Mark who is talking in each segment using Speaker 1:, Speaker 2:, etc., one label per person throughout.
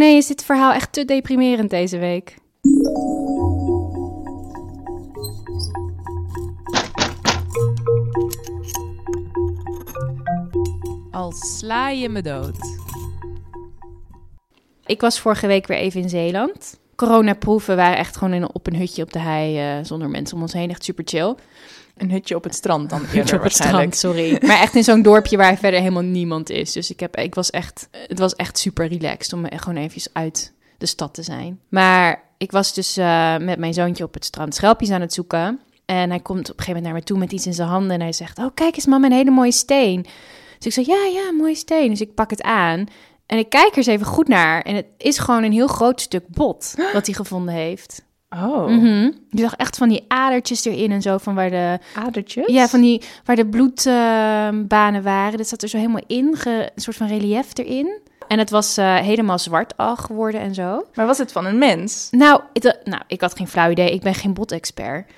Speaker 1: nee, is dit verhaal echt te deprimerend deze week?
Speaker 2: Al sla je me dood.
Speaker 1: Ik was vorige week weer even in Zeeland. Coronaproeven waren echt gewoon in, op een hutje op de hei eh, zonder mensen om ons heen. Echt super chill.
Speaker 2: Een hutje op het strand dan eerder
Speaker 1: op het strand, sorry. Maar echt in zo'n dorpje waar verder helemaal niemand is. Dus ik, heb, ik was echt, het was echt super relaxed om gewoon even uit de stad te zijn. Maar ik was dus eh, met mijn zoontje op het strand schelpjes aan het zoeken. En hij komt op een gegeven moment naar me toe met iets in zijn handen. En hij zegt, oh kijk eens mama, een hele mooie steen. Dus ik zeg, ja, ja, mooie steen. Dus ik pak het aan. En ik kijk er eens even goed naar. En het is gewoon een heel groot stuk bot wat hij gevonden heeft.
Speaker 2: Oh,
Speaker 1: Mhm. Je zag echt van die adertjes erin en zo, van waar de
Speaker 2: adertjes?
Speaker 1: ja, van die waar de bloedbanen waren. Dat zat er zo helemaal in, ge- een soort van relief erin. En het was eh, helemaal zwart al geworden en zo.
Speaker 2: Maar was het van een mens?
Speaker 1: Nou, dacht- nou, ik had geen flauw idee. Ik ben geen bot-expert.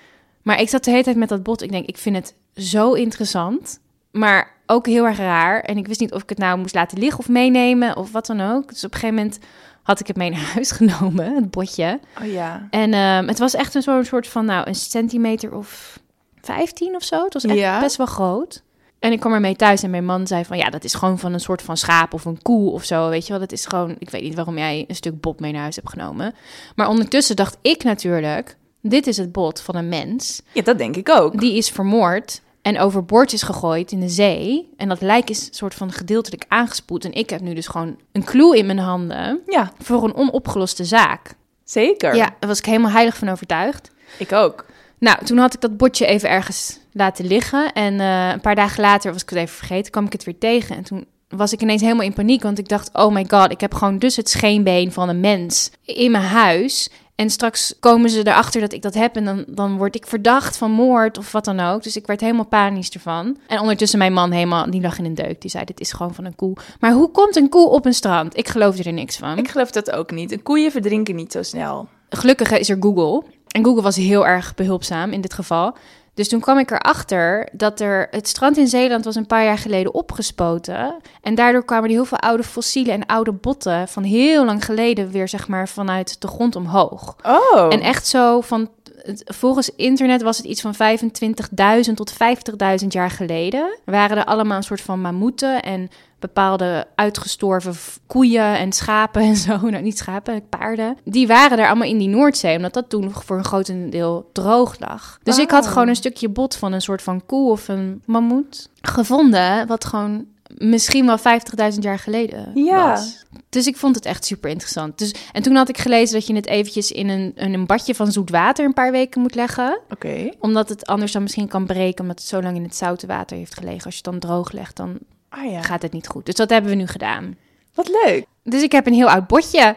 Speaker 1: Maar ik zat de hele tijd met dat bot. Ik denk, ik vind het zo interessant. Maar ook heel erg raar. En ik wist niet of ik het nou moest laten liggen of meenemen of wat dan ook. Dus op een gegeven moment had ik het mee naar huis genomen, het botje.
Speaker 2: Oh ja.
Speaker 1: En ehm, het was echt een zo'n soort van, nou, een centimeter of 15 of zo. Het was echt
Speaker 2: Ja.
Speaker 1: best wel groot. En ik kwam ermee thuis en mijn man zei van, ja, dat is gewoon van een soort van schaap of een koe of zo, weet je wel. Dat is gewoon, ik weet niet waarom jij een stuk bot mee naar huis hebt genomen. Maar ondertussen dacht ik natuurlijk, dit is het bot van een mens.
Speaker 2: Ja, dat denk ik ook.
Speaker 1: Die is vermoord en overboord is gegooid in de zee. En dat lijk is soort van gedeeltelijk aangespoeld. En ik heb nu dus gewoon een clue in mijn handen
Speaker 2: Ja,
Speaker 1: voor een onopgeloste zaak.
Speaker 2: zeker.
Speaker 1: Ja, daar was ik helemaal heilig van overtuigd.
Speaker 2: Ik ook.
Speaker 1: Nou, toen had ik dat bordje even ergens laten liggen. En eh, een paar dagen later was ik het even vergeten, kwam ik het weer tegen. En toen was ik ineens helemaal in paniek, want ik dacht, oh my god, ik heb gewoon dus het scheenbeen van een mens in mijn huis. En straks komen ze erachter dat ik dat heb en dan, dan word ik verdacht van moord of wat dan ook. Dus ik werd helemaal panisch ervan. En ondertussen mijn man helemaal, die lag in een deuk. Die zei, dit is gewoon van een koe. Maar hoe komt een koe op een strand? Ik geloofde er niks van.
Speaker 2: Ik geloof dat ook niet. Een koeien verdrinken niet zo snel.
Speaker 1: Gelukkig is er Google. En Google was heel erg behulpzaam in dit geval. Dus toen kwam ik erachter dat er het strand in Zeeland was een paar jaar geleden opgespoten. En daardoor kwamen er heel veel oude fossielen en oude botten van heel lang geleden weer zeg maar vanuit de grond omhoog.
Speaker 2: Oh.
Speaker 1: En echt zo van, het- volgens internet was het iets van 25.000 tot 50.000 jaar geleden. Waren er allemaal een soort van mammoeten en bepaalde uitgestorven koeien en schapen en zo. Nou, niet schapen, paarden. Die waren er allemaal in die Noordzee, omdat dat toen voor een groot deel droog lag. Dus ik had
Speaker 2: Oh.
Speaker 1: gewoon een stukje bot van een soort van koe of een mammoet gevonden, wat gewoon misschien wel 50.000 jaar geleden
Speaker 2: Ja.
Speaker 1: was. Dus ik vond het echt super interessant. Dus, en toen had ik gelezen dat je het eventjes in een, in een badje van zoet water een paar weken moet leggen.
Speaker 2: Oké.
Speaker 1: Omdat het anders dan misschien kan breken, omdat het zo lang in het zoute water heeft gelegen. Als je het dan droog legt, dan
Speaker 2: Ah ja.
Speaker 1: gaat het niet goed. Dus dat hebben we nu gedaan.
Speaker 2: Wat leuk.
Speaker 1: Dus ik heb een heel oud botje.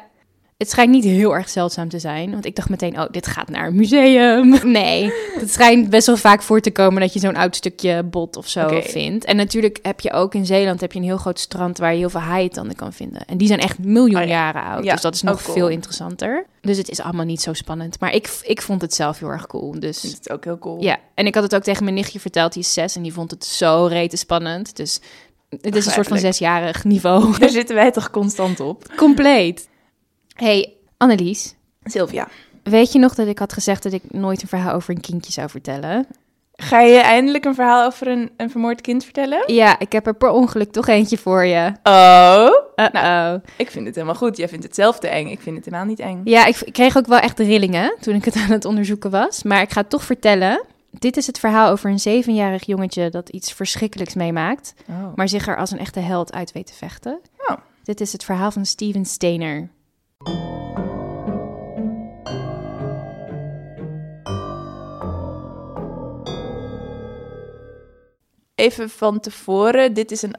Speaker 1: Het schijnt niet heel erg zeldzaam te zijn. Want ik dacht meteen, oh, dit gaat naar een museum. Nee, het schijnt best wel vaak voor te komen dat je zo'n oud stukje bot of zo vindt. En natuurlijk heb je ook in Zeeland heb je een heel groot strand waar je heel veel haaientanden kan vinden. En die zijn echt miljoen
Speaker 2: Oh ja.
Speaker 1: jaren oud.
Speaker 2: Ja,
Speaker 1: dus dat is nog
Speaker 2: ook cool.
Speaker 1: veel interessanter. Dus het is allemaal niet zo spannend. Maar ik, ik vond het zelf heel erg cool. Dus
Speaker 2: is ook heel cool.
Speaker 1: ja, en ik had het ook tegen mijn nichtje verteld, die is zes. En die vond het zo rete spannend. Dus het is een soort van zesjarig niveau.
Speaker 2: Daar zitten wij toch constant op.
Speaker 1: Compleet. Hey, Annelies.
Speaker 2: Sylvia,
Speaker 1: Weet je nog dat ik had gezegd dat ik nooit een verhaal over een kindje zou vertellen?
Speaker 2: ga je eindelijk een verhaal over een, een vermoord kind vertellen?
Speaker 1: Ja, ik heb er per ongeluk toch eentje voor je.
Speaker 2: Oh.
Speaker 1: Uh-oh.
Speaker 2: Ik vind het helemaal goed. Jij vindt het zelf te eng. Ik vind het helemaal niet eng.
Speaker 1: Ja, ik, ik kreeg ook wel echt rillingen toen ik het aan het onderzoeken was. Maar ik ga het toch vertellen. Dit is het verhaal over een zevenjarig jongetje dat iets verschrikkelijks meemaakt.
Speaker 2: Oh.
Speaker 1: Maar zich er als een echte held uit weet te vechten.
Speaker 2: Oh.
Speaker 1: Dit is het verhaal van Steven Steiner.
Speaker 2: Even van tevoren, dit is een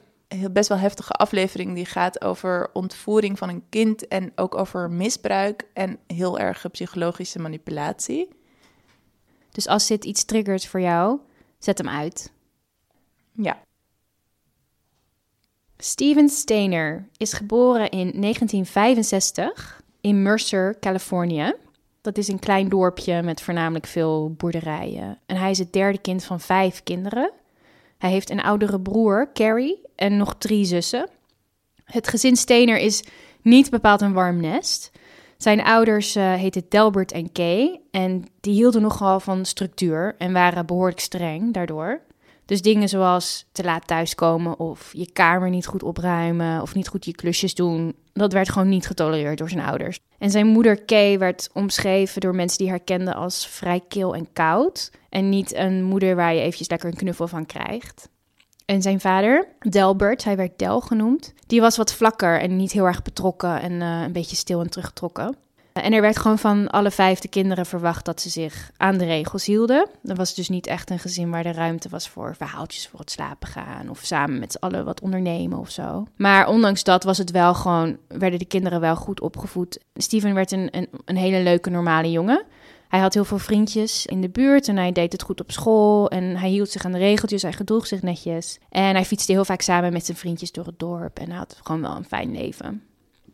Speaker 2: best wel heftige aflevering die gaat over ontvoering van een kind en ook over misbruik en heel erge psychologische manipulatie.
Speaker 1: Dus als dit iets triggert voor jou, zet hem uit.
Speaker 2: Ja.
Speaker 1: Steven Steiner is geboren in 1965 in Mercer, Californië. Dat is een klein dorpje met voornamelijk veel boerderijen. En hij is het derde kind van vijf kinderen. Hij heeft een oudere broer, Carrie, en nog drie zussen. Het gezin Steiner is niet bepaald een warm nest. Zijn ouders uh, heten Delbert en Kay en die hielden nogal van structuur en waren behoorlijk streng daardoor. Dus dingen zoals te laat thuiskomen of je kamer niet goed opruimen of niet goed je klusjes doen, dat werd gewoon niet getolereerd door zijn ouders. En zijn moeder Kay werd omschreven door mensen die haar kenden als vrij kil en koud en niet een moeder waar je eventjes lekker een knuffel van krijgt. En zijn vader, Delbert, hij werd Del genoemd, die was wat vlakker en niet heel erg betrokken en uh, een beetje stil en teruggetrokken. En er werd gewoon van alle vijf de kinderen verwacht dat ze zich aan de regels hielden. Dat was dus niet echt een gezin waar de ruimte was voor verhaaltjes voor het slapen gaan of samen met z'n allen wat ondernemen of zo. Maar ondanks dat was het wel gewoon, werden de kinderen wel goed opgevoed. Steven werd een, een, een hele leuke normale jongen. Hij had heel veel vriendjes in de buurt en hij deed het goed op school. En hij hield zich aan de regeltjes, hij gedroeg zich netjes. En hij fietste heel vaak samen met zijn vriendjes door het dorp en hij had gewoon wel een fijn leven.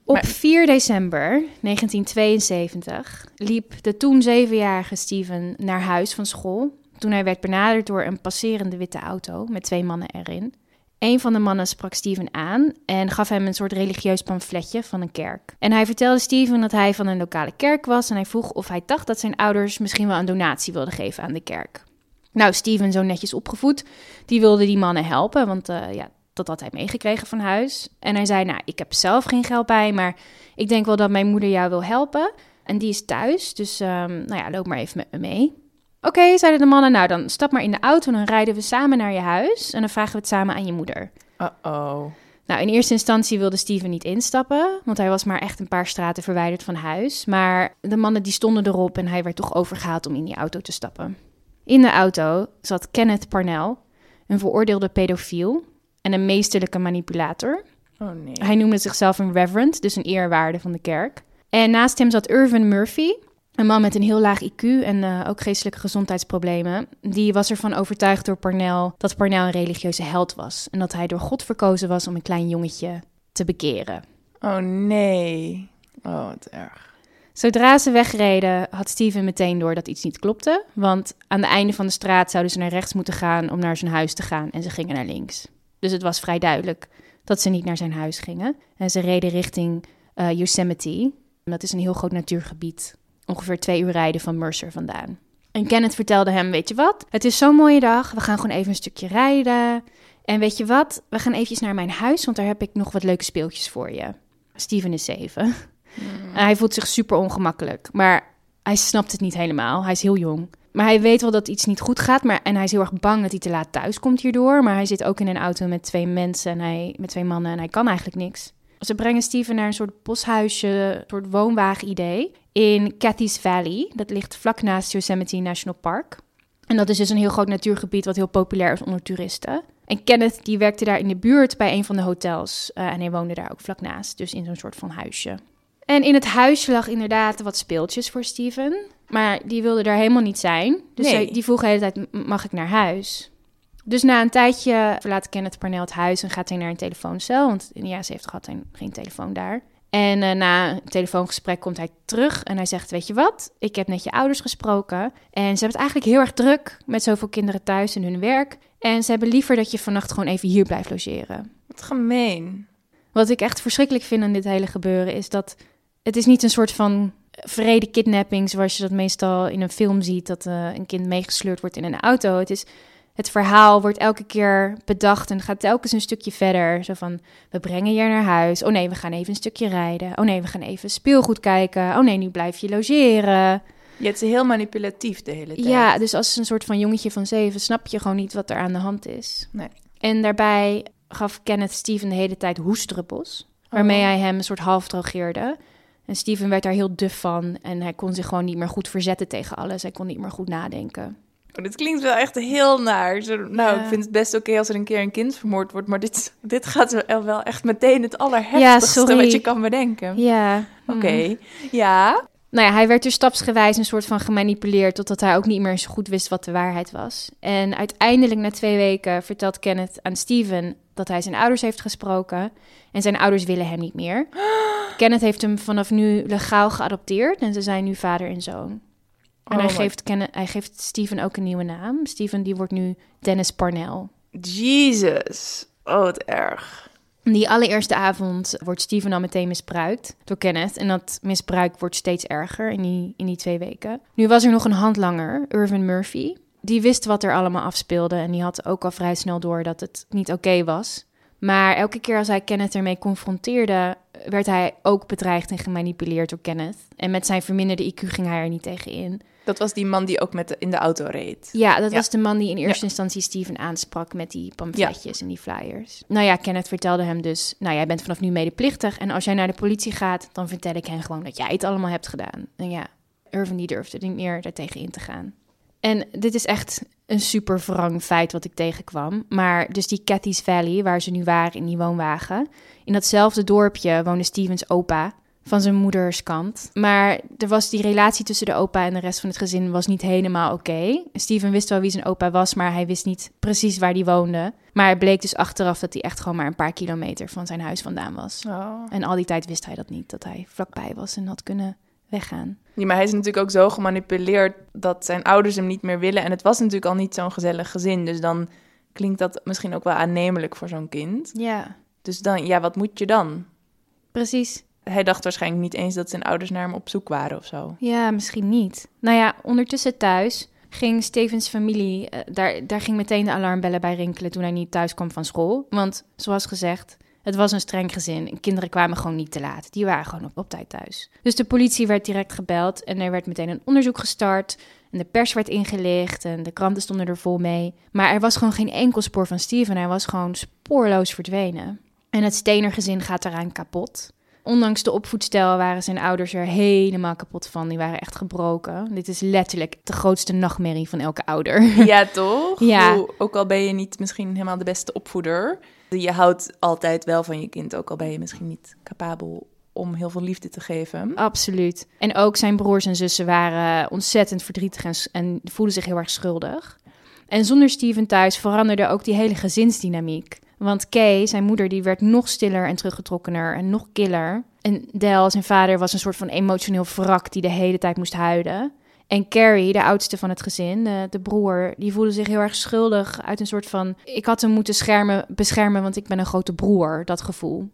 Speaker 1: Op 4 december 1972 liep de toen zevenjarige Steven naar huis van school toen hij werd benaderd door een passerende witte auto met twee mannen erin. Een van de mannen sprak Steven aan en gaf hem een soort religieus pamfletje van een kerk. En hij vertelde Steven dat hij van een lokale kerk was en hij vroeg of hij dacht dat zijn ouders misschien wel een donatie wilden geven aan de kerk. Nou, Steven, zo netjes opgevoed, die wilde die mannen helpen, want uh, ja, dat had hij meegekregen van huis. En hij zei, nou, ik heb zelf geen geld bij, maar ik denk wel dat mijn moeder jou wil helpen. En die is thuis, dus um, nou ja, loop maar even met me mee. Oké, zeiden de mannen, nou dan stap maar in de auto en dan rijden we samen naar je huis. En dan vragen we het samen aan je moeder.
Speaker 2: Uh-oh.
Speaker 1: Nou, in eerste instantie wilde Steven niet instappen, want hij was maar echt een paar straten verwijderd van huis. Maar de mannen die stonden erop en hij werd toch overgehaald om in die auto te stappen. In de auto zat Kenneth Parnell, een veroordeelde pedofiel en een meesterlijke manipulator.
Speaker 2: Oh nee.
Speaker 1: Hij noemde zichzelf een reverend, dus een eerwaarde van de kerk. En naast hem zat Irvin Murphy, een man met een heel laag IQ en uh, ook geestelijke gezondheidsproblemen. Die was ervan overtuigd door Parnell dat Parnell een religieuze held was. En dat hij door God verkozen was om een klein jongetje te bekeren.
Speaker 2: Oh nee. Oh, wat erg.
Speaker 1: Zodra ze wegreden, had Steven meteen door dat iets niet klopte. Want aan het einde van de straat zouden ze naar rechts moeten gaan om naar zijn huis te gaan. En ze gingen naar links. Dus het was vrij duidelijk dat ze niet naar zijn huis gingen. En ze reden richting uh, Yosemite. Dat is een heel groot natuurgebied, ongeveer twee uur rijden van Mercer vandaan. En Kenneth vertelde hem, weet je wat, het is zo'n mooie dag, we gaan gewoon even een stukje rijden. En weet je wat, we gaan eventjes naar mijn huis, want daar heb ik nog wat leuke speeltjes voor je. Steven is zeven. Mm. En hij voelt zich super ongemakkelijk, maar hij snapt het niet helemaal. Hij is heel jong. Maar hij weet wel dat iets niet goed gaat. Maar, en hij is heel erg bang dat hij te laat thuis komt hierdoor. Maar hij zit ook in een auto met twee mensen en hij, met twee mannen en hij kan eigenlijk niks. Ze brengen Steven naar een soort boshuisje, een soort woonwagen-idee in Cathy's Valley. Dat ligt vlak naast Yosemite National Park. En dat is dus een heel groot natuurgebied wat heel populair is onder toeristen. En Kenneth die werkte daar in de buurt bij een van de hotels. Uh, en hij woonde daar ook vlak naast, dus in zo'n soort van huisje. En in het huisje lag inderdaad wat speeltjes voor Steven. Maar die wilde daar helemaal niet zijn. Dus
Speaker 2: Nee.
Speaker 1: hij, die vroeg de hele tijd, "M- mag ik naar huis? Dus na een tijdje verlaat Kenneth Parnell het huis en gaat hij naar een telefooncel. Want in de jaren 70 had hij geen telefoon daar. En eh, na een telefoongesprek komt hij terug en hij zegt, weet je wat? Ik heb net je ouders gesproken. En ze hebben het eigenlijk heel erg druk met zoveel kinderen thuis en hun werk. En ze hebben liever dat je vannacht gewoon even hier blijft logeren.
Speaker 2: Wat gemeen.
Speaker 1: Wat ik echt verschrikkelijk vind aan dit hele gebeuren is dat het is niet een soort van vrede kidnapping zoals je dat meestal in een film ziet, dat eh, een kind meegesleurd wordt in een auto. Het is het verhaal wordt elke keer bedacht en gaat telkens een stukje verder. Zo van, we brengen je naar huis. Oh nee, we gaan even een stukje rijden. Oh nee, we gaan even speelgoed kijken. Oh nee, nu blijf je logeren.
Speaker 2: Je het is heel manipulatief de hele tijd.
Speaker 1: Ja, dus als een soort van jongetje van zeven snap je gewoon niet wat er aan de hand is.
Speaker 2: Nee.
Speaker 1: En daarbij gaf Kenneth Steven de hele tijd hoestdruppels, waarmee
Speaker 2: Oh.
Speaker 1: hij hem een soort half drogeerde. En Steven werd daar heel duf van en hij kon zich gewoon niet meer goed verzetten tegen alles. Hij kon niet meer goed nadenken.
Speaker 2: Oh, dit klinkt wel echt heel naar. Zo, nou,
Speaker 1: Ja.
Speaker 2: ik vind het best oké als er een keer een kind vermoord wordt, maar dit, dit gaat wel, echt meteen het allerheftigste wat je kan bedenken.
Speaker 1: Ja.
Speaker 2: Oké,
Speaker 1: mm.
Speaker 2: ja.
Speaker 1: Nou ja, hij werd dus stapsgewijs een soort van gemanipuleerd... totdat hij ook niet meer zo goed wist wat de waarheid was. En uiteindelijk na twee weken vertelt Kenneth aan Steven... dat hij zijn ouders heeft gesproken. En zijn ouders willen hem niet meer. Kenneth heeft hem vanaf nu legaal geadopteerd... en ze zijn nu vader en zoon. En
Speaker 2: Oh
Speaker 1: hij,
Speaker 2: my-
Speaker 1: geeft Kenneth, hij geeft Steven ook een nieuwe naam. Steven die wordt nu Dennis Parnell.
Speaker 2: Jesus. Oh, wat erg.
Speaker 1: Die allereerste avond wordt Steven al meteen misbruikt door Kenneth. En dat misbruik wordt steeds erger in die, in die twee weken. Nu was er nog een handlanger, Irvin Murphy. Die wist wat er allemaal afspeelde. En die had ook al vrij snel door dat het niet oké was. Maar elke keer als hij Kenneth ermee confronteerde, werd hij ook bedreigd en gemanipuleerd door Kenneth. En met zijn verminderde IQ ging hij er niet tegen in.
Speaker 2: Dat was die man die ook met de, in de auto reed.
Speaker 1: Ja, dat
Speaker 2: Ja.
Speaker 1: was de man die in eerste instantie Steven aansprak met die pamfletjes en die flyers. Nou ja, Kenneth vertelde hem dus, nou jij bent vanaf nu medeplichtig en als jij naar de politie gaat, dan vertel ik hen gewoon dat jij het allemaal hebt gedaan. En ja, Irvin die durfde niet meer daartegen in te gaan. En dit is echt een super wrang feit wat ik tegenkwam. Maar dus die Cathy's Valley, waar ze nu waren in die woonwagen. In datzelfde dorpje woonde Stevens opa van zijn moeders kant. Maar er was die relatie tussen de opa en de rest van het gezin was niet helemaal oké. Steven wist wel wie zijn opa was, maar hij wist niet precies waar die woonde. Maar het bleek dus achteraf dat hij echt gewoon maar een paar kilometer van zijn huis vandaan was.
Speaker 2: Oh.
Speaker 1: En al die tijd wist hij dat niet, dat hij vlakbij was en had kunnen weggaan.
Speaker 2: Ja, maar hij is natuurlijk ook zo gemanipuleerd dat zijn ouders hem niet meer willen. En het was natuurlijk al niet zo'n gezellig gezin. Dus dan klinkt dat misschien ook wel aannemelijk voor zo'n kind.
Speaker 1: Ja,
Speaker 2: Dus dan, ja, wat moet je dan?
Speaker 1: precies.
Speaker 2: Hij dacht waarschijnlijk niet eens dat zijn ouders naar hem op zoek waren of zo.
Speaker 1: Ja, misschien niet. Nou ja, ondertussen thuis ging Stevens familie, eh, daar, daar ging meteen de alarmbellen bij rinkelen toen hij niet thuis kwam van school. Want zoals gezegd, het was een streng gezin en kinderen kwamen gewoon niet te laat. Die waren gewoon op, op tijd thuis. Dus de politie werd direct gebeld en er werd meteen een onderzoek gestart. En de pers werd ingelicht en de kranten stonden er vol mee. Maar er was gewoon geen enkel spoor van Steven. Hij was gewoon spoorloos verdwenen. En het Stener-gezin gaat eraan kapot. Ondanks de opvoedstijl waren zijn ouders er helemaal kapot van. Die waren echt gebroken. Dit is letterlijk de grootste nachtmerrie van elke ouder.
Speaker 2: Ja, toch?
Speaker 1: Ja.
Speaker 2: Hoe- ook al ben je niet misschien helemaal de beste opvoeder. Je houdt altijd wel van je kind, ook al ben je misschien niet capabel om heel veel liefde te geven.
Speaker 1: Absoluut. En ook zijn broers en zussen waren ontzettend verdrietig en, en voelden zich heel erg schuldig. En zonder Steven thuis veranderde ook die hele gezinsdynamiek. Want Kay, zijn moeder, die werd nog stiller en teruggetrokkener en nog killer. En Del, zijn vader, was een soort van emotioneel wrak die de hele tijd moest huilen. En Carrie, de oudste van het gezin, de, de broer, die voelde zich heel erg schuldig uit een soort van... Ik had hem moeten schermen, beschermen, want ik ben een grote broer, dat gevoel.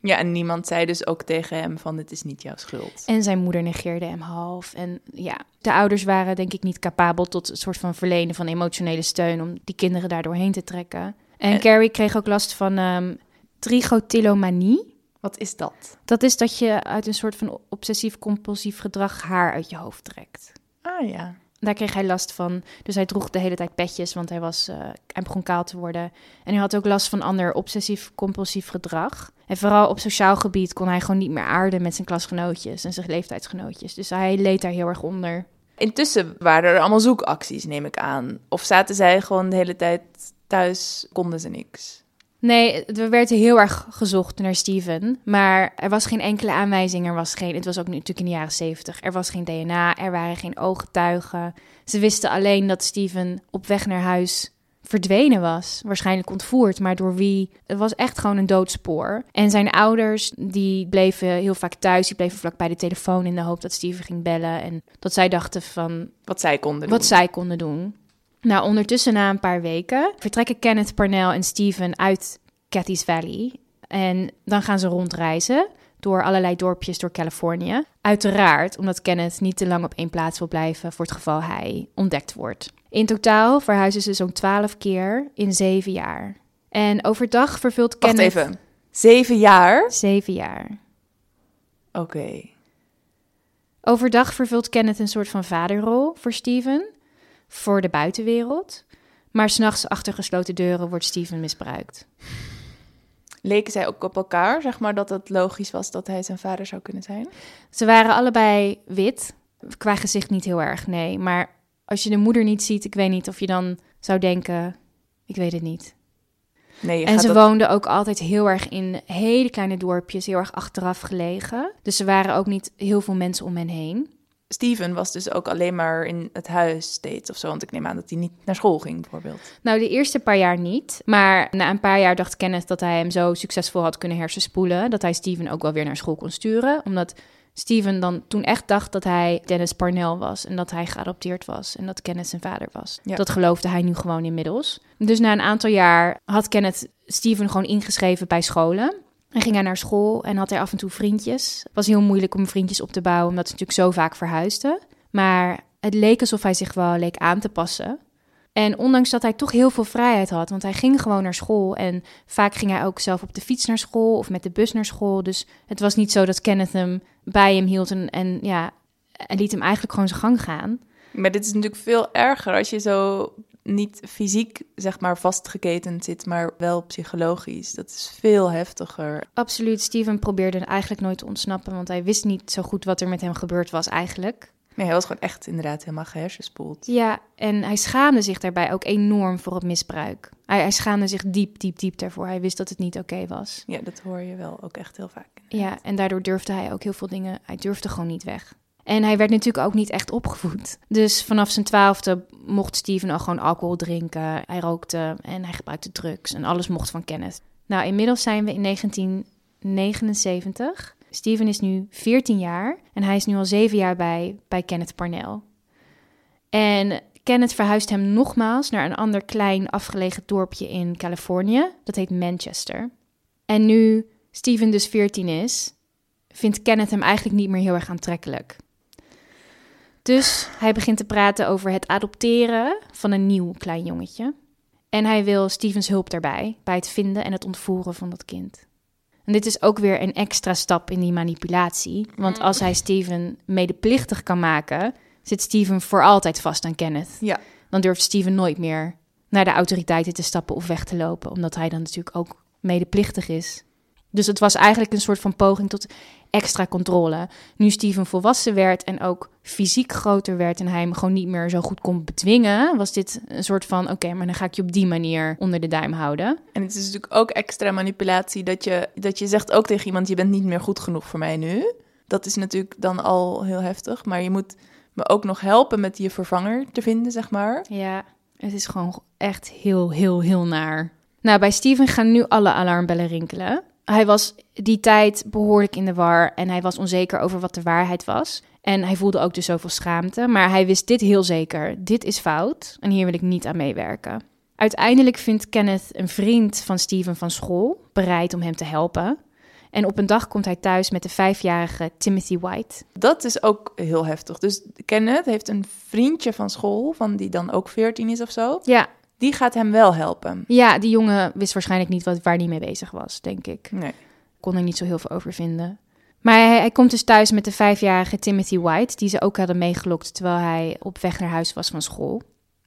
Speaker 2: Ja, en niemand zei dus ook tegen hem van dit is niet jouw schuld.
Speaker 1: En zijn moeder negeerde hem half. En ja, de ouders waren denk ik niet capabel tot een soort van verlenen van emotionele steun om die kinderen daar doorheen te trekken. En
Speaker 2: En-
Speaker 1: Carrie kreeg ook last van trigotillomanie.
Speaker 2: Wat is dat?
Speaker 1: Dat is dat je uit een soort van obsessief-compulsief gedrag haar uit je hoofd trekt.
Speaker 2: Ah ja.
Speaker 1: Daar kreeg hij last van. Dus hij droeg de hele tijd petjes, want hij, was, eh, hij begon kaal te worden. En hij had ook last van ander obsessief-compulsief gedrag. En vooral op sociaal gebied kon hij gewoon niet meer aarden met zijn klasgenootjes en zijn leeftijdsgenootjes. Dus hij leed daar heel erg onder.
Speaker 2: Intussen waren er allemaal zoekacties, neem ik aan. Of zaten zij gewoon de hele tijd thuis, konden ze niks.
Speaker 1: Nee, er werd heel erg gezocht naar Steven. Maar er was geen enkele aanwijzing. Er was geen, het was ook natuurlijk in de jaren zeventig. Er was geen DNA, er waren geen ooggetuigen. Ze wisten alleen dat Steven op weg naar huis verdwenen was. Waarschijnlijk ontvoerd, maar door wie? Het was echt gewoon een doodspoor. En zijn ouders, die bleven heel vaak thuis. Die bleven vlak bij de telefoon in de hoop dat Steven ging bellen. En dat zij dachten van,
Speaker 2: Wat zij konden
Speaker 1: wat
Speaker 2: doen.
Speaker 1: zij konden doen. Nou, ondertussen na een paar weken vertrekken Kenneth Parnell en Steven uit Cathy's Valley. En dan gaan ze rondreizen door allerlei dorpjes door Californië. Uiteraard omdat Kenneth niet te lang op één plaats wil blijven voor het geval hij ontdekt wordt. In totaal verhuizen ze zo'n twaalf keer in zeven jaar. En overdag vervult
Speaker 2: Wacht
Speaker 1: Kenneth...
Speaker 2: even. Zeven jaar?
Speaker 1: Zeven jaar.
Speaker 2: Oké.
Speaker 1: Overdag vervult Kenneth een soort van vaderrol voor Steven, voor de buitenwereld. Maar s'nachts achter gesloten deuren wordt Steven misbruikt.
Speaker 2: Leken zij ook op elkaar, zeg maar, dat het logisch was dat hij zijn vader zou kunnen zijn?
Speaker 1: Ze waren allebei wit, qua gezicht niet heel erg, nee. Maar als je de moeder niet ziet, ik weet niet of je dan zou denken, ik weet het niet.
Speaker 2: Nee,
Speaker 1: En ze
Speaker 2: dat-
Speaker 1: woonden ook altijd heel erg in hele kleine dorpjes, heel erg achteraf gelegen. Dus er waren ook niet heel veel mensen om hen heen.
Speaker 2: Steven was dus ook alleen maar in het huis steeds of zo. Want ik neem aan dat hij niet naar school ging, bijvoorbeeld.
Speaker 1: Nou, de eerste paar jaar niet. Maar na een paar jaar dacht Kenneth dat hij hem zo succesvol had kunnen hersenspoelen. Dat hij Steven ook wel weer naar school kon sturen. Omdat Steven dan toen echt dacht dat hij Dennis Parnell was en dat hij geadopteerd was en dat Kenneth zijn vader was.
Speaker 2: Ja.
Speaker 1: Dat geloofde hij nu gewoon inmiddels. Dus na een aantal jaar had Kenneth Steven gewoon ingeschreven bij scholen. En ging hij naar school en had hij af en toe vriendjes. Het was heel moeilijk om vriendjes op te bouwen, omdat ze natuurlijk zo vaak verhuisden. Maar het leek alsof hij zich wel leek aan te passen. En ondanks dat hij toch heel veel vrijheid had, want hij ging gewoon naar school en vaak ging hij ook zelf op de fiets naar school of met de bus naar school. Dus het was niet zo dat Kenneth hem bij hem hield en, en ja, en liet hem eigenlijk gewoon zijn gang gaan.
Speaker 2: Maar dit is natuurlijk veel erger als je zo niet fysiek, zeg maar, vastgeketend zit, maar wel psychologisch. Dat is veel heftiger.
Speaker 1: Absoluut, Steven probeerde eigenlijk nooit te ontsnappen, want hij wist niet zo goed wat er met hem gebeurd was eigenlijk.
Speaker 2: Nee, hij was gewoon echt inderdaad helemaal gehersenspoeld.
Speaker 1: Ja, en hij schaamde zich daarbij ook enorm voor het misbruik. Hij, hij schaamde zich diep, diep, diep daarvoor. Hij wist dat het niet oké was.
Speaker 2: Ja, dat hoor je wel ook echt heel vaak.
Speaker 1: Ja, en daardoor durfde hij ook heel veel dingen. Hij durfde gewoon niet weg. En hij werd natuurlijk ook niet echt opgevoed. Dus vanaf zijn twaalfde mocht Steven al gewoon alcohol drinken. Hij rookte en hij gebruikte drugs. En alles mocht van Kenneth. Nou, inmiddels zijn we in 1979. Steven is nu 14 jaar en hij is nu al 7 jaar bij, bij Kenneth Parnell. En Kenneth verhuist hem nogmaals naar een ander klein afgelegen dorpje in Californië. Dat heet Manchester. En nu Steven dus 14 is, vindt Kenneth hem eigenlijk niet meer heel erg aantrekkelijk. Dus hij begint te praten over het adopteren van een nieuw klein jongetje. En hij wil Stevens hulp daarbij, bij het vinden en het ontvoeren van dat kind. En dit is ook weer een extra stap in die manipulatie. Want als hij Steven medeplichtig kan maken, zit Steven voor altijd vast aan Kenneth.
Speaker 2: Ja.
Speaker 1: Dan durft Steven nooit meer naar de autoriteiten te stappen of weg te lopen, omdat hij dan natuurlijk ook medeplichtig is. Dus het was eigenlijk een soort van poging tot extra controle. Nu Steven volwassen werd en ook fysiek groter werd en hij hem gewoon niet meer zo goed kon bedwingen, was dit een soort van: oké, maar dan ga ik je op die manier onder de duim houden.
Speaker 2: En het is natuurlijk ook extra manipulatie dat je, dat je zegt ook tegen iemand: je bent niet meer goed genoeg voor mij nu. Dat is natuurlijk dan al heel heftig. Maar je moet me ook nog helpen met je vervanger te vinden, zeg maar.
Speaker 1: Ja, het is gewoon echt heel, heel, heel naar. Nou, bij Steven gaan nu alle alarmbellen rinkelen. Hij was die tijd behoorlijk in de war en hij was onzeker over wat de waarheid was. En hij voelde ook dus zoveel schaamte, maar hij wist dit heel zeker. Dit is fout en hier wil ik niet aan meewerken. Uiteindelijk vindt Kenneth een vriend van Steven van school bereid om hem te helpen. En op een dag komt hij thuis met de vijfjarige Timothy White.
Speaker 2: Dat is ook heel heftig. Dus Kenneth heeft een vriendje van school, van die dan ook 14 is of zo.
Speaker 1: Ja,
Speaker 2: Die gaat hem wel helpen.
Speaker 1: ja die jongen wist waarschijnlijk niet wat, waar hij mee bezig was, denk ik.
Speaker 2: Nee.
Speaker 1: kon er niet zo heel veel over vinden. Maar hij, hij komt dus thuis met de vijfjarige Timothy White, die ze ook hadden meegelokt terwijl hij op weg naar huis was van school.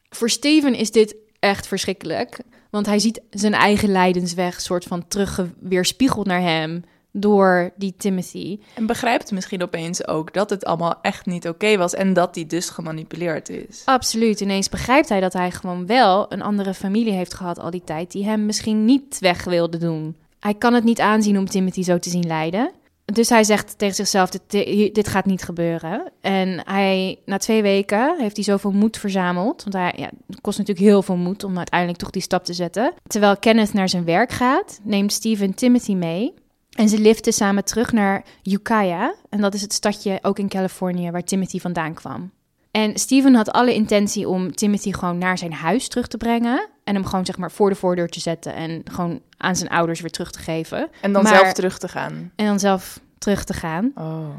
Speaker 1: Voor Steven is dit echt verschrikkelijk, want hij ziet zijn eigen lijdensweg soort van terugweerspiegeld naar hem door die Timothy.
Speaker 2: En begrijpt misschien opeens ook dat het allemaal echt niet oké was en dat hij dus gemanipuleerd is.
Speaker 1: Absoluut, ineens begrijpt hij dat hij gewoon wel een andere familie heeft gehad al die tijd, die hem misschien niet weg wilde doen. Hij kan het niet aanzien om Timothy zo te zien lijden. Dus hij zegt tegen zichzelf, dit, dit gaat niet gebeuren. En hij, na twee weken heeft hij zoveel moed verzameld. Want hij, ja, het kost natuurlijk heel veel moed om uiteindelijk toch die stap te zetten. Terwijl Kenneth naar zijn werk gaat, neemt Steven Timothy mee. En ze liften samen terug naar Ukiah. En dat is het stadje ook in Californië waar Timothy vandaan kwam. En Steven had alle intentie om Timothy gewoon naar zijn huis terug te brengen. En hem gewoon zeg maar voor de voordeur te zetten. En gewoon aan zijn ouders weer terug te geven.
Speaker 2: En dan
Speaker 1: Maar-
Speaker 2: zelf terug te gaan.
Speaker 1: En dan zelf terug te gaan.
Speaker 2: Oh.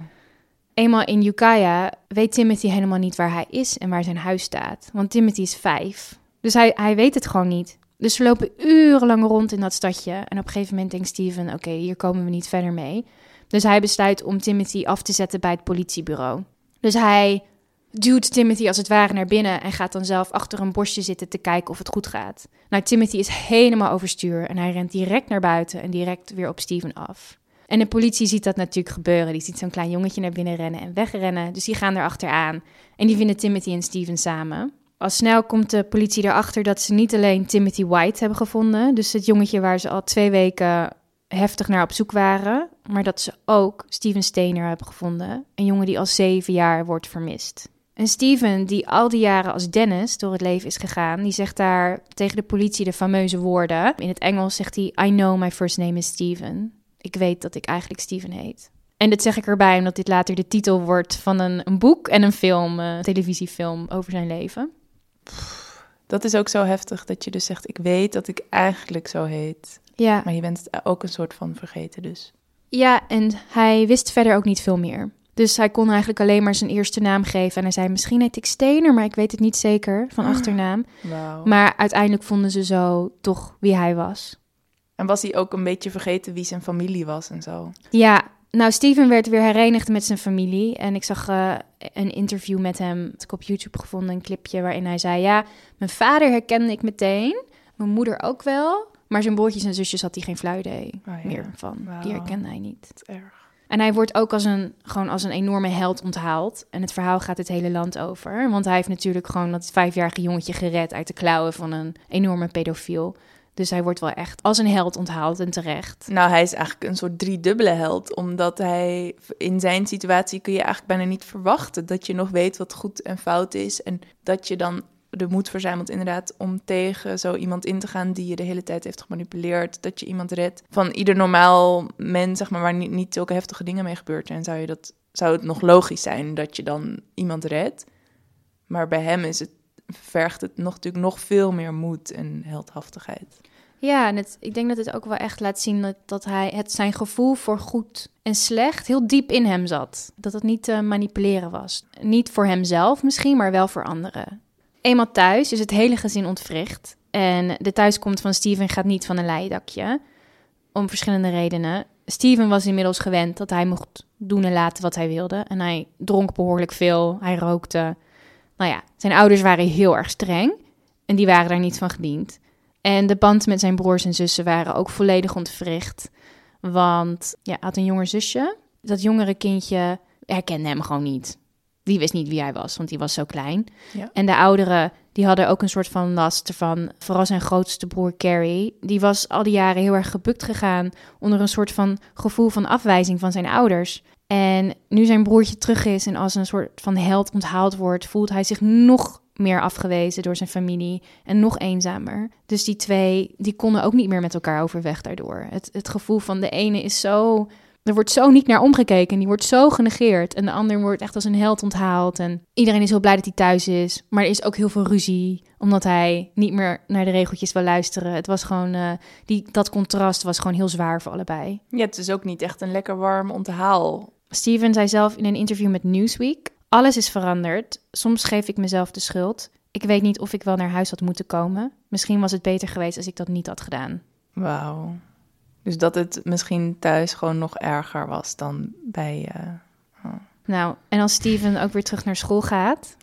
Speaker 1: Eenmaal in Ukiah weet Timothy helemaal niet waar hij is en waar zijn huis staat. Want Timothy is vijf. Dus hij, hij weet het gewoon niet. Dus ze lopen urenlang rond in dat stadje. En op een gegeven moment denkt Steven, oké, hier komen we niet verder mee. Dus hij besluit om Timothy af te zetten bij het politiebureau. Dus hij duwt Timothy als het ware naar binnen en gaat dan zelf achter een bosje zitten te kijken of het goed gaat. Nou, Timothy is helemaal overstuur en hij rent direct naar buiten en direct weer op Steven af. En de politie ziet dat natuurlijk gebeuren. Die ziet zo'n klein jongetje naar binnen rennen en wegrennen. Dus die gaan er achteraan. En die vinden Timothy en Steven samen. Al snel komt de politie erachter dat ze niet alleen Timothy White hebben gevonden. Dus het jongetje waar ze al twee weken heftig naar op zoek waren. Maar dat ze ook Steven Steiner hebben gevonden. Een jongen die al zeven jaar wordt vermist. En Steven, die al die jaren als Dennis door het leven is gegaan, die zegt daar tegen de politie de fameuze woorden. In het Engels zegt hij: I know my first name is Steven. Ik weet dat ik eigenlijk Steven heet. En dit zeg ik erbij omdat dit later de titel wordt van een, een boek en een film, een televisiefilm over zijn leven.
Speaker 2: Dat is ook zo heftig dat je dus zegt: Ik weet dat ik eigenlijk zo heet.
Speaker 1: Ja.
Speaker 2: Maar je bent het ook een soort van vergeten, dus.
Speaker 1: Ja, en hij wist verder ook niet veel meer. Dus hij kon eigenlijk alleen maar zijn eerste naam geven. En hij zei, misschien heet ik Stener, maar ik weet het niet zeker van achternaam.
Speaker 2: Wauw.
Speaker 1: Maar uiteindelijk vonden ze zo toch wie hij was.
Speaker 2: En was hij ook een beetje vergeten wie zijn familie was en zo?
Speaker 1: Ja, nou, Steven werd weer herenigd met zijn familie. En ik zag eh, een interview met hem, dat ik op YouTube gevonden, een clipje waarin hij zei... Ja, mijn vader herkende ik meteen, mijn moeder ook wel... Maar zijn broertjes en zusjes had hij geen flauw idee
Speaker 2: Oh ja.
Speaker 1: meer van. Die herkende hij niet.
Speaker 2: Dat is erg.
Speaker 1: En hij wordt ook als een, gewoon als een enorme held onthaald. En het verhaal gaat het hele land over. Want hij heeft natuurlijk gewoon dat vijfjarige jongetje gered uit de klauwen van een enorme pedofiel. Dus hij wordt wel echt als een held onthaald en terecht.
Speaker 2: Nou, hij is eigenlijk een soort driedubbele held. Omdat hij in zijn situatie kun je eigenlijk bijna niet verwachten dat je nog weet wat goed en fout is. En dat je dan de moed verzamelt inderdaad om tegen zo iemand in te gaan die je de hele tijd heeft gemanipuleerd. Dat je iemand redt. Van ieder normaal mens, zeg maar, waar niet, niet zulke heftige dingen mee gebeurd zijn, zou, je dat, zou het nog logisch zijn dat je dan iemand redt. Maar bij hem is het, vergt het nog, natuurlijk nog veel meer moed en heldhaftigheid.
Speaker 1: Ja, en het, ik denk dat het ook wel echt laat zien dat, hij het, zijn gevoel voor goed en slecht heel diep in hem zat. Dat het niet te manipuleren was. Niet voor hemzelf misschien, maar wel voor anderen. Eenmaal thuis is het hele gezin ontwricht. En de thuiskomst van Steven gaat niet van een leidakje. Om verschillende redenen. Steven was inmiddels gewend dat hij mocht doen en laten wat hij wilde. En hij dronk behoorlijk veel. Hij rookte. Nou ja, zijn ouders waren heel erg streng. En die waren daar niet van gediend. En de band met zijn broers en zussen waren ook volledig ontwricht. Want ja, hij had een jonger zusje. Dat jongere kindje herkende hem gewoon niet. Die wist niet wie hij was, want die was zo klein.
Speaker 2: Ja.
Speaker 1: En de ouderen, die hadden ook een soort van last ervan. Vooral zijn grootste broer Carrie. Die was al die jaren heel erg gebukt gegaan onder een soort van gevoel van afwijzing van zijn ouders. En nu zijn broertje terug is en als een soort van held onthaald wordt, voelt hij zich nog meer afgewezen door zijn familie en nog eenzamer. Dus die twee, die konden ook niet meer met elkaar overweg daardoor. Het, het gevoel van de ene is zo... Er wordt zo niet naar omgekeken, die wordt zo genegeerd. En de ander wordt echt als een held onthaald. En iedereen is heel blij dat hij thuis is. Maar er is ook heel veel ruzie, omdat hij niet meer naar de regeltjes wil luisteren. Het was gewoon, eh, die, dat contrast was gewoon heel zwaar voor allebei.
Speaker 2: Ja, het is ook niet echt een lekker warm onthaal.
Speaker 1: Steven zei zelf in een interview met Newsweek: Alles is veranderd. Soms geef ik mezelf de schuld. Ik weet niet of ik wel naar huis had moeten komen. Misschien was het beter geweest als ik dat niet had gedaan.
Speaker 2: Wauw. Dus dat het misschien thuis gewoon nog erger was dan bij... eh,
Speaker 1: Nou, en als Steven ook weer terug naar school gaat,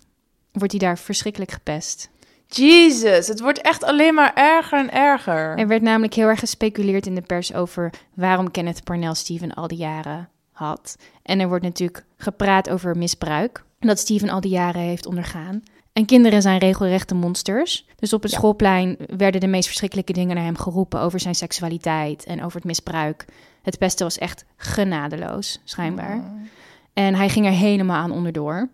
Speaker 1: wordt hij daar verschrikkelijk gepest.
Speaker 2: Jezus, het wordt echt alleen maar erger en erger.
Speaker 1: Er werd namelijk heel erg gespeculeerd in de pers over waarom Kenneth Parnell Steven al die jaren had. En er wordt natuurlijk gepraat over misbruik dat Steven al die jaren heeft ondergaan. En kinderen zijn regelrechte monsters. Dus op het
Speaker 2: Ja.
Speaker 1: schoolplein werden de meest verschrikkelijke dingen naar hem geroepen over zijn seksualiteit en over het misbruik. Het pesten was echt genadeloos, schijnbaar. En hij ging er helemaal aan onderdoor.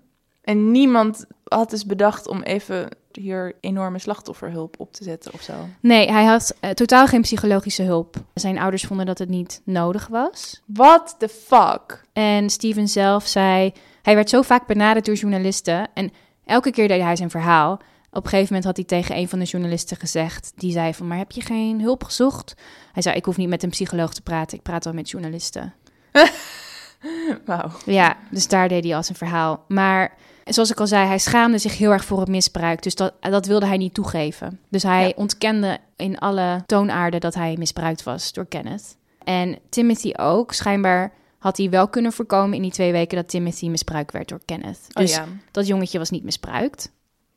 Speaker 2: En niemand had dus bedacht om even hier enorme slachtofferhulp op te zetten of zo.
Speaker 1: Nee, hij had eh, totaal geen psychologische hulp. Zijn ouders vonden dat het niet nodig was.
Speaker 2: What the fuck?
Speaker 1: En Steven zelf zei, hij werd zo vaak benaderd door journalisten. En elke keer deed hij zijn verhaal. Op een gegeven moment had hij tegen een van de journalisten gezegd, die zei van, maar heb je geen hulp gezocht? Hij zei, ik hoef niet met een psycholoog te praten, ik praat wel met journalisten.
Speaker 2: Wauw.
Speaker 1: Ja, dus daar deed hij al zijn verhaal. Maar zoals ik al zei, hij schaamde zich heel erg voor het misbruik. Dus dat, dat wilde hij niet toegeven. Dus hij
Speaker 2: Ja.
Speaker 1: ontkende in alle toonaarden dat hij misbruikt was door Kenneth. En Timothy ook. Schijnbaar had hij wel kunnen voorkomen in die twee weken dat Timothy misbruikt werd door Kenneth.
Speaker 2: Oh
Speaker 1: Dus
Speaker 2: ja,
Speaker 1: dat jongetje was niet misbruikt.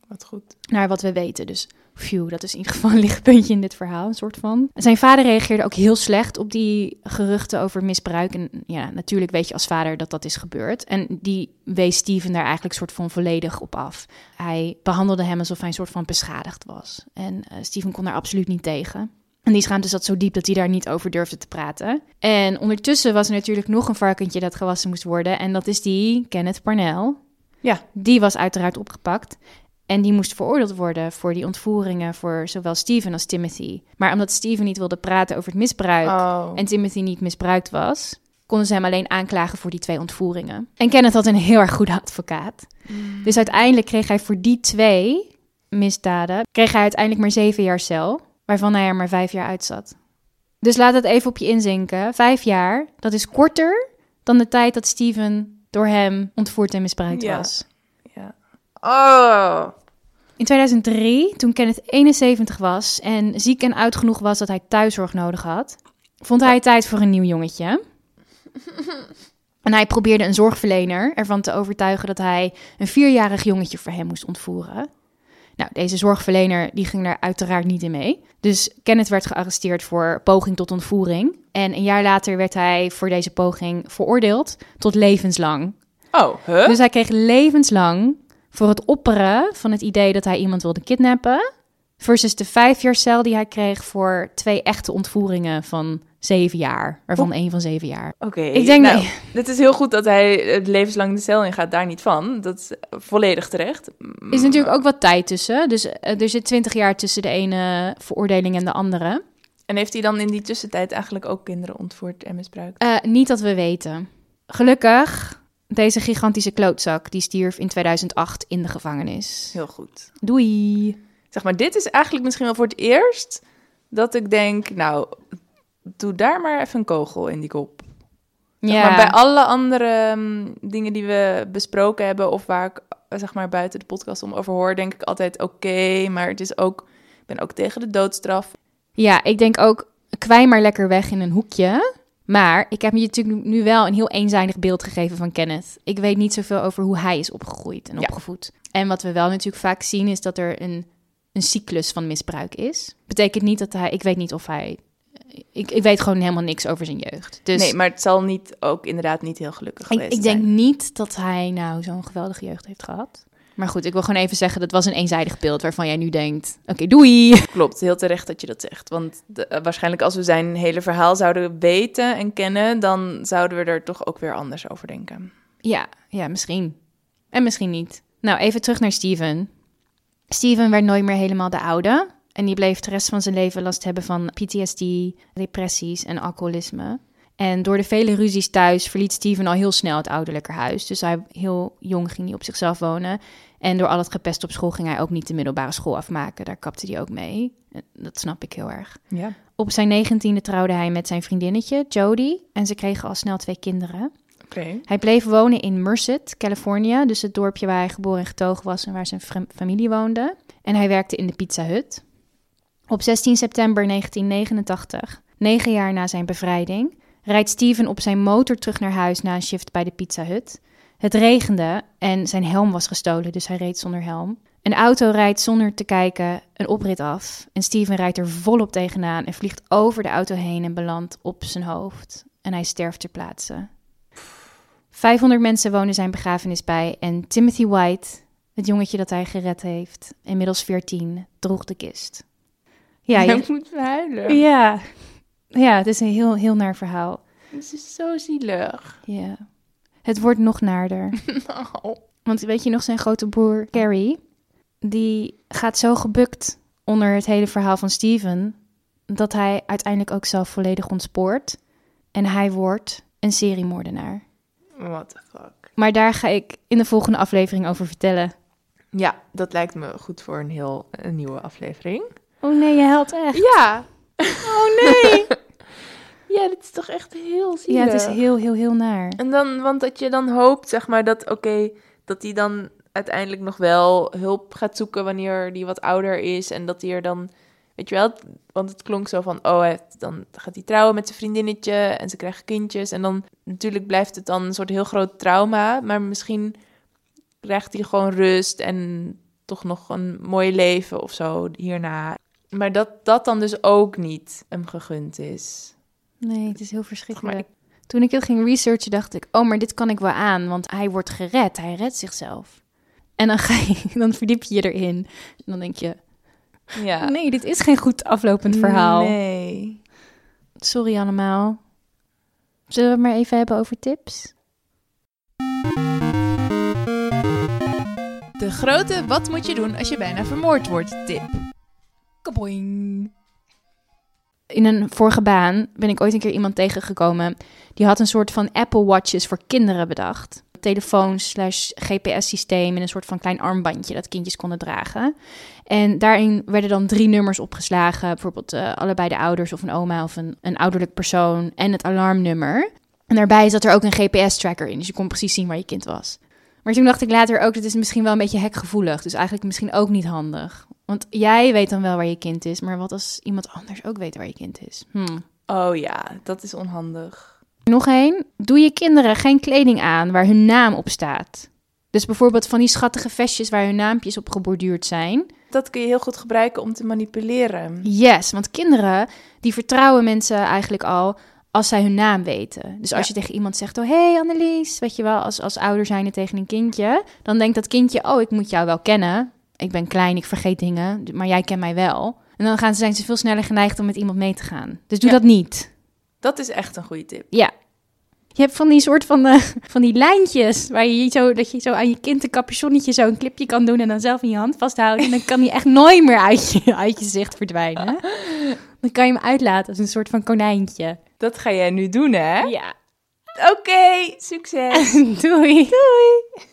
Speaker 2: wat goed.
Speaker 1: Naar wat we weten. Dus phew, dat is in ieder geval een lichtpuntje in dit verhaal, een soort van. Zijn vader reageerde ook heel slecht op die geruchten over misbruik. En ja, natuurlijk weet je als vader dat dat is gebeurd. En die wees Steven daar eigenlijk soort van volledig op af. Hij behandelde hem alsof hij een soort van beschadigd was. En eh, Steven kon daar absoluut niet tegen. En die schaamte zat zo diep dat hij daar niet over durfde te praten. En ondertussen was er natuurlijk nog een varkentje dat gewassen moest worden. En dat is die Kenneth Parnell.
Speaker 2: Ja.
Speaker 1: Die was uiteraard opgepakt. En die moest veroordeeld worden voor die ontvoeringen voor zowel Steven als Timothy. Maar omdat Steven niet wilde praten over het misbruik
Speaker 2: Oh.
Speaker 1: en Timothy niet misbruikt was, konden ze hem alleen aanklagen voor die twee ontvoeringen. En Kenneth had een heel erg goede advocaat. Dus uiteindelijk kreeg hij voor die twee misdaden, kreeg hij uiteindelijk maar zeven jaar cel, waarvan hij er maar vijf jaar uit zat. Dus laat het even op je inzinken. Vijf jaar, dat is korter dan de tijd dat Steven door hem ontvoerd en misbruikt
Speaker 2: Ja.
Speaker 1: was.
Speaker 2: Oh.
Speaker 1: In 2003, toen Kenneth 71 was en ziek en oud genoeg was dat hij thuiszorg nodig had, vond hij tijd voor een nieuw jongetje. En hij probeerde een zorgverlener ervan te overtuigen dat hij een vierjarig jongetje voor hem moest ontvoeren. Nou, deze zorgverlener die ging daar uiteraard niet in mee. Dus Kenneth werd gearresteerd voor poging tot ontvoering. En een jaar later werd hij voor deze poging veroordeeld tot levenslang.
Speaker 2: Oh, huh?
Speaker 1: Dus hij kreeg levenslang voor het opperen van het idee dat hij iemand wilde kidnappen. Versus de vijf jaar cel die hij kreeg voor twee echte ontvoeringen van zeven jaar. Waarvan één van zeven jaar.
Speaker 2: Oké.
Speaker 1: Ik denk
Speaker 2: nou,
Speaker 1: dat-
Speaker 2: Het is heel goed dat hij eh, levenslang de cel in gaat, daar niet van. Dat is volledig terecht.
Speaker 1: is natuurlijk ook wat tijd tussen. Dus eh, er zit twintig jaar tussen de ene veroordeling en de andere.
Speaker 2: En heeft hij dan in die tussentijd eigenlijk ook kinderen ontvoerd en misbruikt?
Speaker 1: Eh, niet dat we weten. Gelukkig, deze gigantische klootzak die stierf in 2008 in de gevangenis.
Speaker 2: Heel goed.
Speaker 1: Doei.
Speaker 2: Zeg maar, dit is eigenlijk misschien wel voor het eerst dat ik denk, nou, doe daar maar even een kogel in die kop. Zeg Maar bij alle andere mm, dingen die we besproken hebben of waar ik eh, zeg maar buiten de podcast om over hoor, denk ik altijd oké, maar het is ook, ik ben ook tegen de doodstraf.
Speaker 1: Ja, ik denk ook, kwij maar lekker weg in een hoekje. Maar ik heb je natuurlijk nu wel een heel eenzijdig beeld gegeven van Kenneth. Ik weet niet zoveel over hoe hij is opgegroeid en
Speaker 2: Ja.
Speaker 1: opgevoed. En wat we wel natuurlijk vaak zien is dat er een, een cyclus van misbruik is. Betekent niet dat hij, ik weet niet of hij, ik, ik weet gewoon helemaal niks over zijn jeugd. Dus
Speaker 2: nee, maar het zal niet ook inderdaad niet heel gelukkig
Speaker 1: ik,
Speaker 2: geweest
Speaker 1: ik denk
Speaker 2: zijn.
Speaker 1: niet dat hij nou zo'n geweldige jeugd heeft gehad. Maar goed, ik wil gewoon even zeggen, dat was een eenzijdig beeld waarvan jij nu denkt, oké, doei.
Speaker 2: Klopt, heel terecht dat je dat zegt. Want de- eh, waarschijnlijk als we zijn hele verhaal zouden weten en kennen, dan zouden we er toch ook weer anders over denken.
Speaker 1: Ja, ja, misschien. En misschien niet. Nou, even terug naar Steven. Steven werd nooit meer helemaal de oude. En die bleef de rest van zijn leven last hebben van PTSD, depressies en alcoholisme. En door de vele ruzies thuis verliet Steven al heel snel het ouderlijke huis. Dus hij heel jong ging hij op zichzelf wonen. En door al het gepest op school ging hij ook niet de middelbare school afmaken. Daar kapte hij ook mee. Dat snap ik heel erg.
Speaker 2: Ja.
Speaker 1: Op zijn negentiende trouwde hij met zijn vriendinnetje, Jodie. En ze kregen al snel twee kinderen. Hij bleef wonen in Merced, Californië, dus het dorpje waar hij geboren en getogen was en waar zijn fam- familie woonde. En hij werkte in de Pizza Hut. Op 16 september 1989, negen jaar na zijn bevrijding, rijdt Steven op zijn motor terug naar huis na een shift bij de Pizza Hut. Het regende en zijn helm was gestolen, dus hij reed zonder helm. Een auto rijdt zonder te kijken een oprit af en Steven rijdt er volop tegenaan en vliegt over de auto heen en belandt op zijn hoofd. En hij sterft ter plaatse. 500 mensen wonen zijn begrafenis bij en Timothy White, het jongetje dat hij gered heeft, inmiddels 14, droeg de kist. Ja, je-
Speaker 2: moet huilen.
Speaker 1: ja. Ja, het is een heel, heel naar verhaal.
Speaker 2: Het is zo zielig.
Speaker 1: Ja. Het wordt nog naarder.
Speaker 2: Oh.
Speaker 1: Want weet je nog, zijn grote broer Carrie, die gaat zo gebukt onder het hele verhaal van Steven, dat hij uiteindelijk ook zelf volledig ontspoort. En hij wordt een seriemoordenaar.
Speaker 2: What the fuck.
Speaker 1: Maar daar ga ik in de volgende aflevering over vertellen.
Speaker 2: Ja, dat lijkt me goed voor een heel een nieuwe aflevering.
Speaker 1: Oh nee, je helpt echt.
Speaker 2: Ja.
Speaker 1: Oh nee.
Speaker 2: Ja, dit is toch echt heel zielig.
Speaker 1: Ja, het is heel, heel, heel naar.
Speaker 2: En dan, want dat je dan hoopt, zeg maar, dat oké, dat hij dan uiteindelijk nog wel hulp gaat zoeken wanneer die wat ouder is. En dat hij er dan, weet je wel, want het klonk zo van, oh, hij dan gaat hij trouwen met zijn vriendinnetje en ze krijgen kindjes. En dan natuurlijk blijft het dan een soort heel groot trauma, maar misschien krijgt hij gewoon rust en toch nog een mooi leven of zo hierna. Maar dat dat dan dus ook niet hem gegund is.
Speaker 1: Nee, het is heel
Speaker 2: Maar
Speaker 1: verschrikkelijk. Toen ik het ging researchen, dacht ik, oh, maar dit kan ik wel aan, want hij wordt gered, hij redt zichzelf. En dan, ga je, dan verdiep je je erin. En dan denk je,
Speaker 2: Ja.
Speaker 1: nee, dit is geen goed aflopend verhaal.
Speaker 2: Nee.
Speaker 1: Sorry allemaal. Zullen we het maar even hebben over tips?
Speaker 2: De grote wat moet je doen als je bijna vermoord wordt tip.
Speaker 1: Kaboing. In een vorige baan ben ik ooit een keer iemand tegengekomen. Die had een soort van Apple Watches voor kinderen bedacht. Telefoon slash GPS-systeem in een soort van klein armbandje dat kindjes konden dragen. En daarin werden dan drie nummers opgeslagen. Bijvoorbeeld uh, allebei de ouders of een oma of een, een ouderlijk persoon en het alarmnummer. En daarbij zat er ook een GPS-tracker in, dus je kon precies zien waar je kind was. Maar toen dacht ik later ook, dat is misschien wel een beetje hekgevoelig. Dus eigenlijk misschien ook niet handig. Want jij weet dan wel waar je kind is, maar wat als iemand anders ook weet waar je kind is? Hmm.
Speaker 2: Oh ja, dat is onhandig.
Speaker 1: Nog één. Doe je kinderen geen kleding aan waar hun naam op staat. Dus bijvoorbeeld van die schattige vestjes waar hun naampjes op geborduurd zijn.
Speaker 2: Dat kun je heel goed gebruiken om te manipuleren.
Speaker 1: Yes, want kinderen die vertrouwen mensen eigenlijk al als zij hun naam weten. Dus als je tegen iemand zegt, oh hey Annelies, weet je wel, als, als ouder zijnde tegen een kindje, dan denkt dat kindje, oh ik moet jou wel kennen. Ik ben klein, ik vergeet dingen, maar jij kent mij wel. En dan gaan ze, zijn ze veel sneller geneigd om met iemand mee te gaan. Dus doe dat niet.
Speaker 2: Dat is echt een goede tip.
Speaker 1: Ja. Je hebt van die soort van, uh, van die lijntjes waar je zo, dat je zo aan je kind een capuchonnetje zo een clipje kan doen en dan zelf in je hand vasthouden. En dan kan hij echt nooit meer uit je, uit je zicht verdwijnen. Dan kan je hem uitlaten als een soort van konijntje.
Speaker 2: Dat ga jij nu doen, hè?
Speaker 1: Ja.
Speaker 2: Oké, succes.
Speaker 1: Doei.
Speaker 2: Doei.